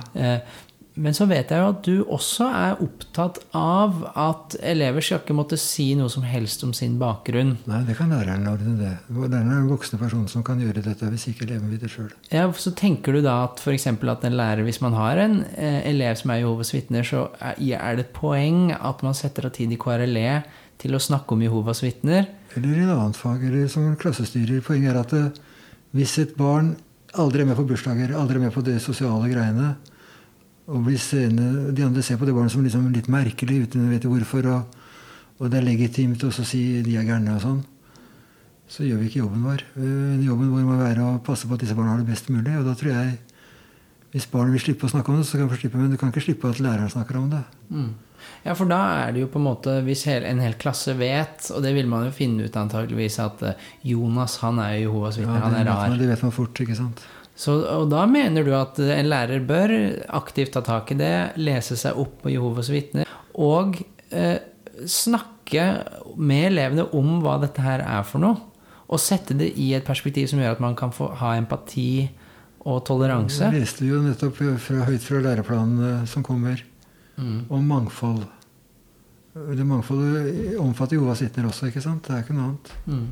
Eh, men så vet jeg jo at du også er opptatt av at elever skal ikke måtte si noe som helst om sin bakgrunn. Nei, det kan læreren ordne det. Læreren er en voksne person som kan gjøre dette hvis ikke eleven vil det sjøl. Ja, så tenker du da at f.eks. at en lærer, hvis man har en eh, elev som er Jehovas vitner, så er det et poeng at man setter av tid i KRLE til å snakke om Jehovas vitner. Eller i et annet fag, eller som klassestyrer. Poenget er at det, hvis et barn aldri er med på bursdager, aldri er med på de sosiale greiene, og blir de andre ser på det barnet som liksom litt merkelig uten å vite hvorfor, og, og det er legitimt å si de er gærne og sånn, så gjør vi ikke jobben vår. Eh, Jobben vår må være å passe på at disse barna har det best mulig. Og da tror jeg hvis barnet vil slippe å snakke om det, så kan du slippe, men du kan ikke slippe at læreren snakker om det. Mm. Ja, for da er det jo på en måte Hvis en hel klasse vet, og det vil man jo finne ut antageligvis, at eh, Jonas han er jo Jehovas vitne, Ja, han er rar. det vet man fort, ikke sant. Så, og da mener du at en lærer bør aktivt ta tak i det, lese seg opp på Jehovas vitner, og eh, snakke med elevene om hva dette her er for noe. Og sette det i et perspektiv som gjør at man kan få ha empati og toleranse. Jeg leste jo nettopp fra, høyt fra læreplanene som kommer, Mm. om mangfold. Det Mangfoldet omfatter Jehovas vitner også, ikke sant? Det er ikke noe annet. Mm.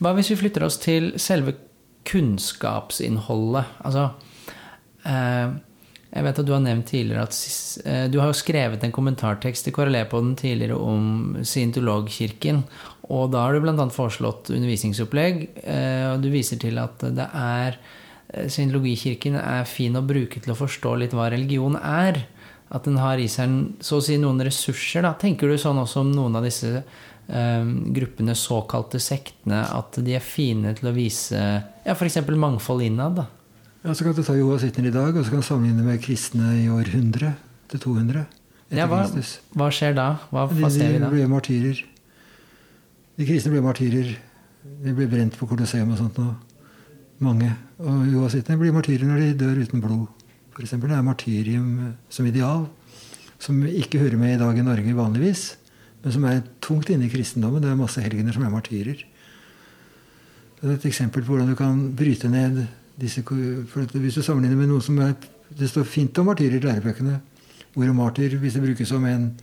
Hva hvis vi flytter oss til selve kunnskapsinnholdet? Altså eh, Jeg vet at du har nevnt tidligere at eh, du har jo skrevet en kommentartekst i KRLE-podden tidligere om scientologkirken. Og da har du bl.a. foreslått undervisningsopplegg. Eh, og du viser til at det er Scientologikirken er fin å bruke til å forstå litt hva religion er. At den har i seg så å si noen ressurser. Da. Tenker du sånn også om noen av disse gruppene, såkalte sektene, at de er fine til å vise ja, f.eks. mangfold innad? da? Ja, Så kan du ta Jehovas vitner i dag, og så kan du sammenligne med kristne i år 100 til 200 etter Ja, hva, hva skjer da? Hva, hva ser vi da? de ble martyrer. De kristne ble martyrer. De ble brent på Colosseum og sånt. Og mange. Og Jehovas vitner blir martyrer når de dør uten blod. For eksempel, det er martyrium som ideal, som ikke hører med i dag i Norge vanligvis, men som er tungt inne i kristendommen. Det er masse helgener som er martyrer. Det er et eksempel på hvordan du kan bryte ned disse for Hvis du sammenligner med noe som er Det står fint om martyrer i lærebøkene. Ordet martyr, hvis det brukes som en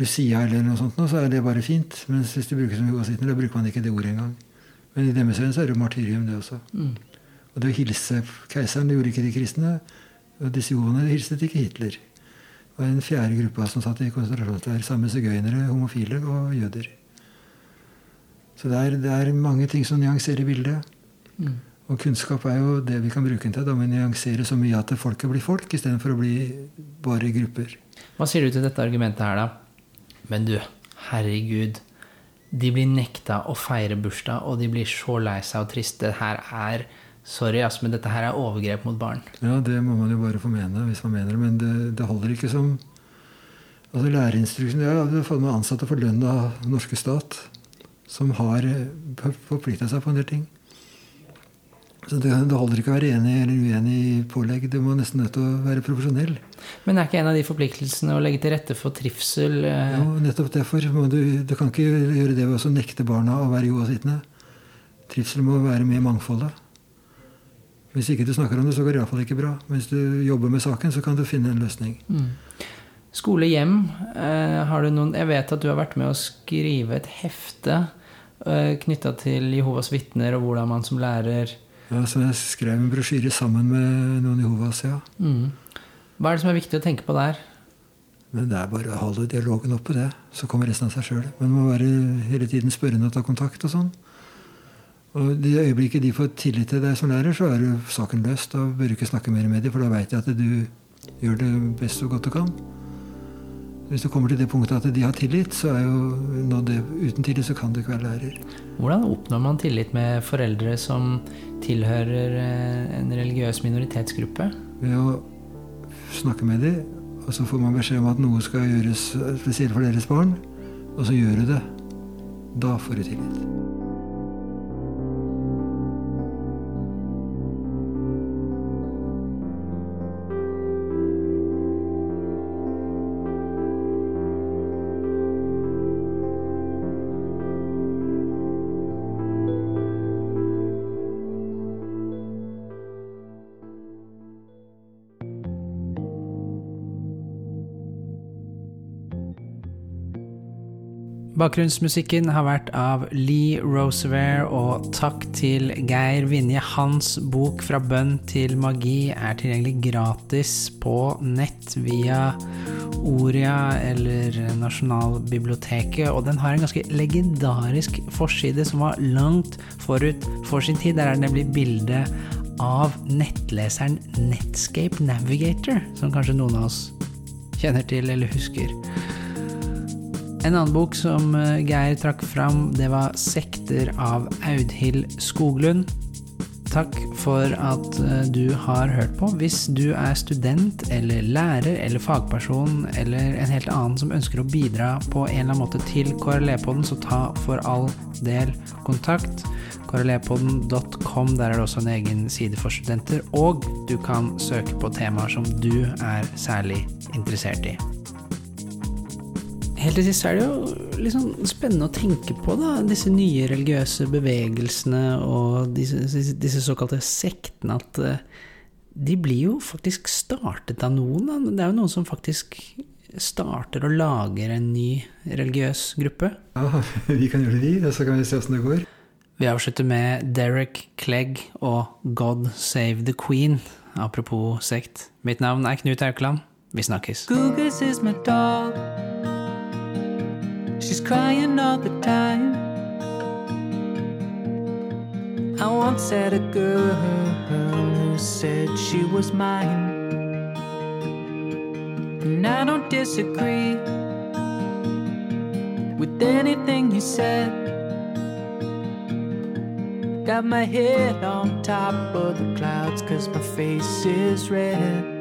Lucia eller noe sånt, så er det bare fint. Mens hvis det brukes som Jehovas vitner, da bruker man ikke det ordet engang. Men i deres øyne så er det martyrium, det også. Mm. Og det å hilse keiseren, det gjorde ikke de kristne. Og disse jovene hilset ikke Hitler. Det var en fjerde gruppe som satt i konsentrasjonsleir sammen med sigøynere, homofile og jøder. Så det er, det er mange ting som nyanserer bildet. Mm. Og kunnskap er jo det vi kan bruke den til. Da må vi nyansere så mye at folket blir folk, istedenfor å bli bare grupper. Hva sier du til dette argumentet her, da? Men du, herregud. De blir nekta å feire bursdag, og de blir så lei seg og triste. Her er Sorry, ass, men dette her er overgrep mot barn. Ja, det må man jo bare få mene, hvis man mener det. Men det, det holder ikke som Altså Lærerinstruksen Jeg har fått med ansatte for lønn av norske stat, som har forplikta seg på en del ting. Så det, det holder ikke å være enig eller uenig i pålegg. Du må nesten nødt til å være profesjonell. Men er ikke en av de forpliktelsene å legge til rette for trivsel? eh, Jo, nettopp derfor du Du kan ikke gjøre det ved å nekte barna å være jo og sittende. Trivsel må være med i mangfoldet. Hvis ikke du snakker om det, så går det iallfall ikke bra. Men hvis du jobber med saken, så kan du finne en løsning. Mm. Skole hjem. Eh, har du noen Jeg vet at du har vært med å skrive et hefte eh, knytta til Jehovas vitner og hvordan man som lærer Ja, så jeg skrev en brosjyre sammen med noen Jehovas, ja. mm. Hva er det som er viktig å tenke på der? Men det er bare å holde dialogen oppe, det. Så kommer resten av seg sjøl. Men man må være hele tiden spørrende og ta kontakt og sånn. Og det øyeblikket de får tillit til deg som lærer, så er saken løst. Da bør du ikke snakke mer med dem, for da veit jeg at du gjør det best så godt du kan. Hvis du kommer til det punktet at de har tillit, så er jo nå det. Uten tillit så kan du ikke være lærer. Hvordan oppnår man tillit med foreldre som tilhører eh, en religiøs minoritetsgruppe? Ved å snakke med dem, og så får man beskjed om at noe skal gjøres spesielt for deres barn, og så gjør du det. Da får du tillit. Bakgrunnsmusikken har vært av Lee Rosevere, og takk til Geir Vinje. Hans bok 'Fra bønn til magi' er tilgjengelig gratis på nett via Oria eller Nasjonalbiblioteket, og den har en ganske legendarisk forside som var langt forut for sin tid. Der er det nemlig bilde av nettleseren Netscape Navigator, som kanskje noen av oss kjenner til eller husker. En annen bok som eh, Geir trakk fram, det var 'Sekter' av Audhild Skoglund. Takk for at eh, du har hørt på. Hvis du er student eller lærer eller fagperson eller en helt annen som ønsker å bidra på en eller annen måte til KRLE-poden, så ta for all del kontakt. KRLE-poden.com, der er det også en egen side for studenter. Og du kan søke på temaer som du er særlig interessert i. Helt til sist er det jo sånn spennende å tenke på da, disse nye religiøse bevegelsene og disse, disse såkalte sektene, at uh, de blir jo faktisk startet av noen. Da. Det er jo noen som faktisk starter og lager en ny religiøs gruppe. Ja, vi kan gjøre det, vi, og så kan vi se åssen det går. Vi avslutter med Derek Clegg og God Save the Queen, apropos sekt. Mitt navn er Knut Haukeland. Vi snakkes. Google is my dog. She's crying all the time. I once had a girl who said she was mine. And I don't disagree with anything you said. Got my head on top of the clouds, cause my face is red.